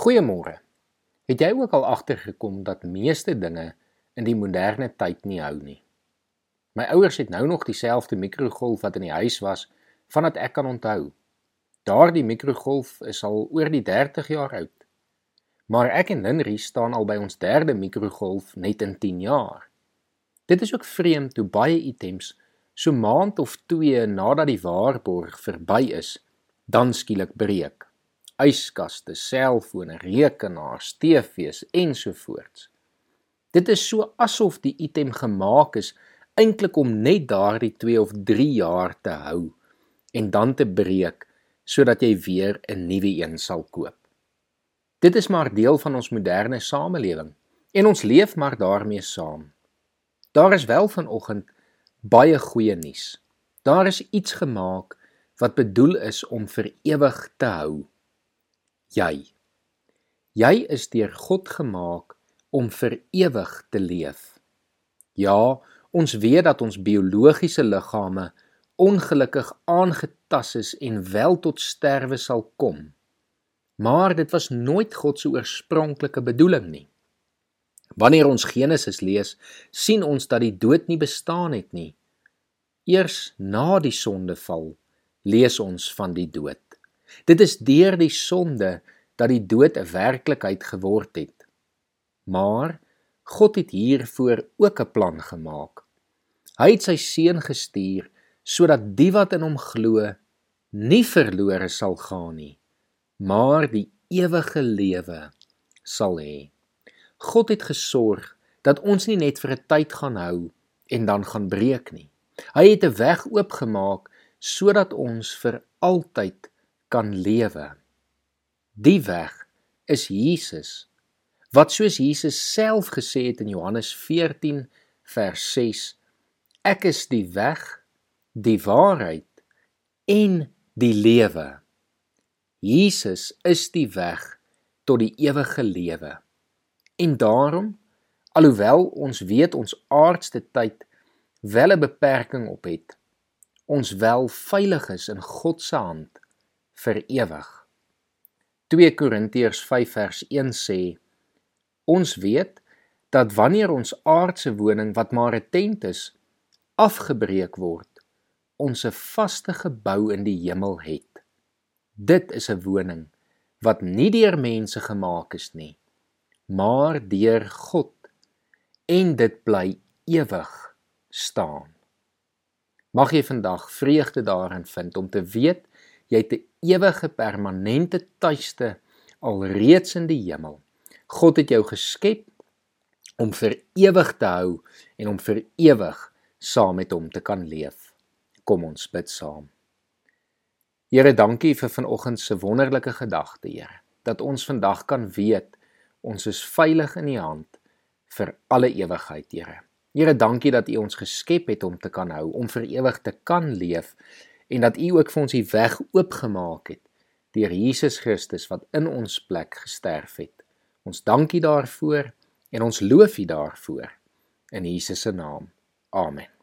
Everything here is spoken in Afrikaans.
Goeiemôre. Het jy ook al agtergekom dat meeste dinge in die moderne tyd nie hou nie? My ouers het nou nog dieselfde mikrogolf wat in die huis was vandat ek kan onthou. Daardie mikrogolf is al oor die 30 jaar oud. Maar ek en Linri staan al by ons derde mikrogolf net in 10 jaar. Dit is ook vreemd hoe baie items so maand of 2 nadat die waarborg verby is, dan skielik breek yskaste, selfone, rekenaars, TV's ensovoorts. Dit is so asof die item gemaak is eintlik om net daardie 2 of 3 jaar te hou en dan te breek sodat jy weer 'n nuwe een sal koop. Dit is maar deel van ons moderne samelewing en ons leef maar daarmee saam. Daar is wel vanoggend baie goeie nuus. Daar is iets gemaak wat bedoel is om vir ewig te hou jy. Jy is deur God gemaak om vir ewig te leef. Ja, ons weet dat ons biologiese liggame ongelukkig aangetas is en wel tot sterwe sal kom. Maar dit was nooit God se oorspronklike bedoeling nie. Wanneer ons Genesis lees, sien ons dat die dood nie bestaan het nie. Eers na die sondeval lees ons van die dood. Dit is deur die sonde dat die dood 'n werklikheid geword het. Maar God het hiervoor ook 'n plan gemaak. Hy het sy seun gestuur sodat die wat in hom glo nie verlore sal gaan nie, maar die ewige lewe sal hê. God het gesorg dat ons nie net vir 'n tyd gaan hou en dan gaan breek nie. Hy het 'n weg oopgemaak sodat ons vir altyd kan lewe. Die weg is Jesus. Wat soos Jesus self gesê het in Johannes 14 vers 6: Ek is die weg, die waarheid en die lewe. Jesus is die weg tot die ewige lewe. En daarom, alhoewel ons weet ons aardste tyd wel 'n beperking op het, ons wel veilig is in God se hand vir ewig. 2 Korintiërs 5 vers 1 sê: Ons weet dat wanneer ons aardse woning wat maar 'n tent is, afgebreek word, ons 'n vaste gebou in die hemel het. Dit is 'n woning wat nie deur mense gemaak is nie, maar deur God en dit bly ewig staan. Mag jy vandag vreugde daarin vind om te weet jy het 'n ewige permanente tuiste alreeds in die hemel. God het jou geskep om vir ewig te hou en om vir ewig saam met hom te kan leef. Kom ons bid saam. Here, dankie vir vanoggend se wonderlike gedagte, Here, dat ons vandag kan weet ons is veilig in U hand vir alle ewigheid, Here. Here, dankie dat U ons geskep het om te kan hou, om vir ewig te kan leef en dat U ook vir ons die weg oopgemaak het deur Jesus Christus wat in ons plek gesterf het. Ons dankie daarvoor en ons loof U daarvoor in Jesus se naam. Amen.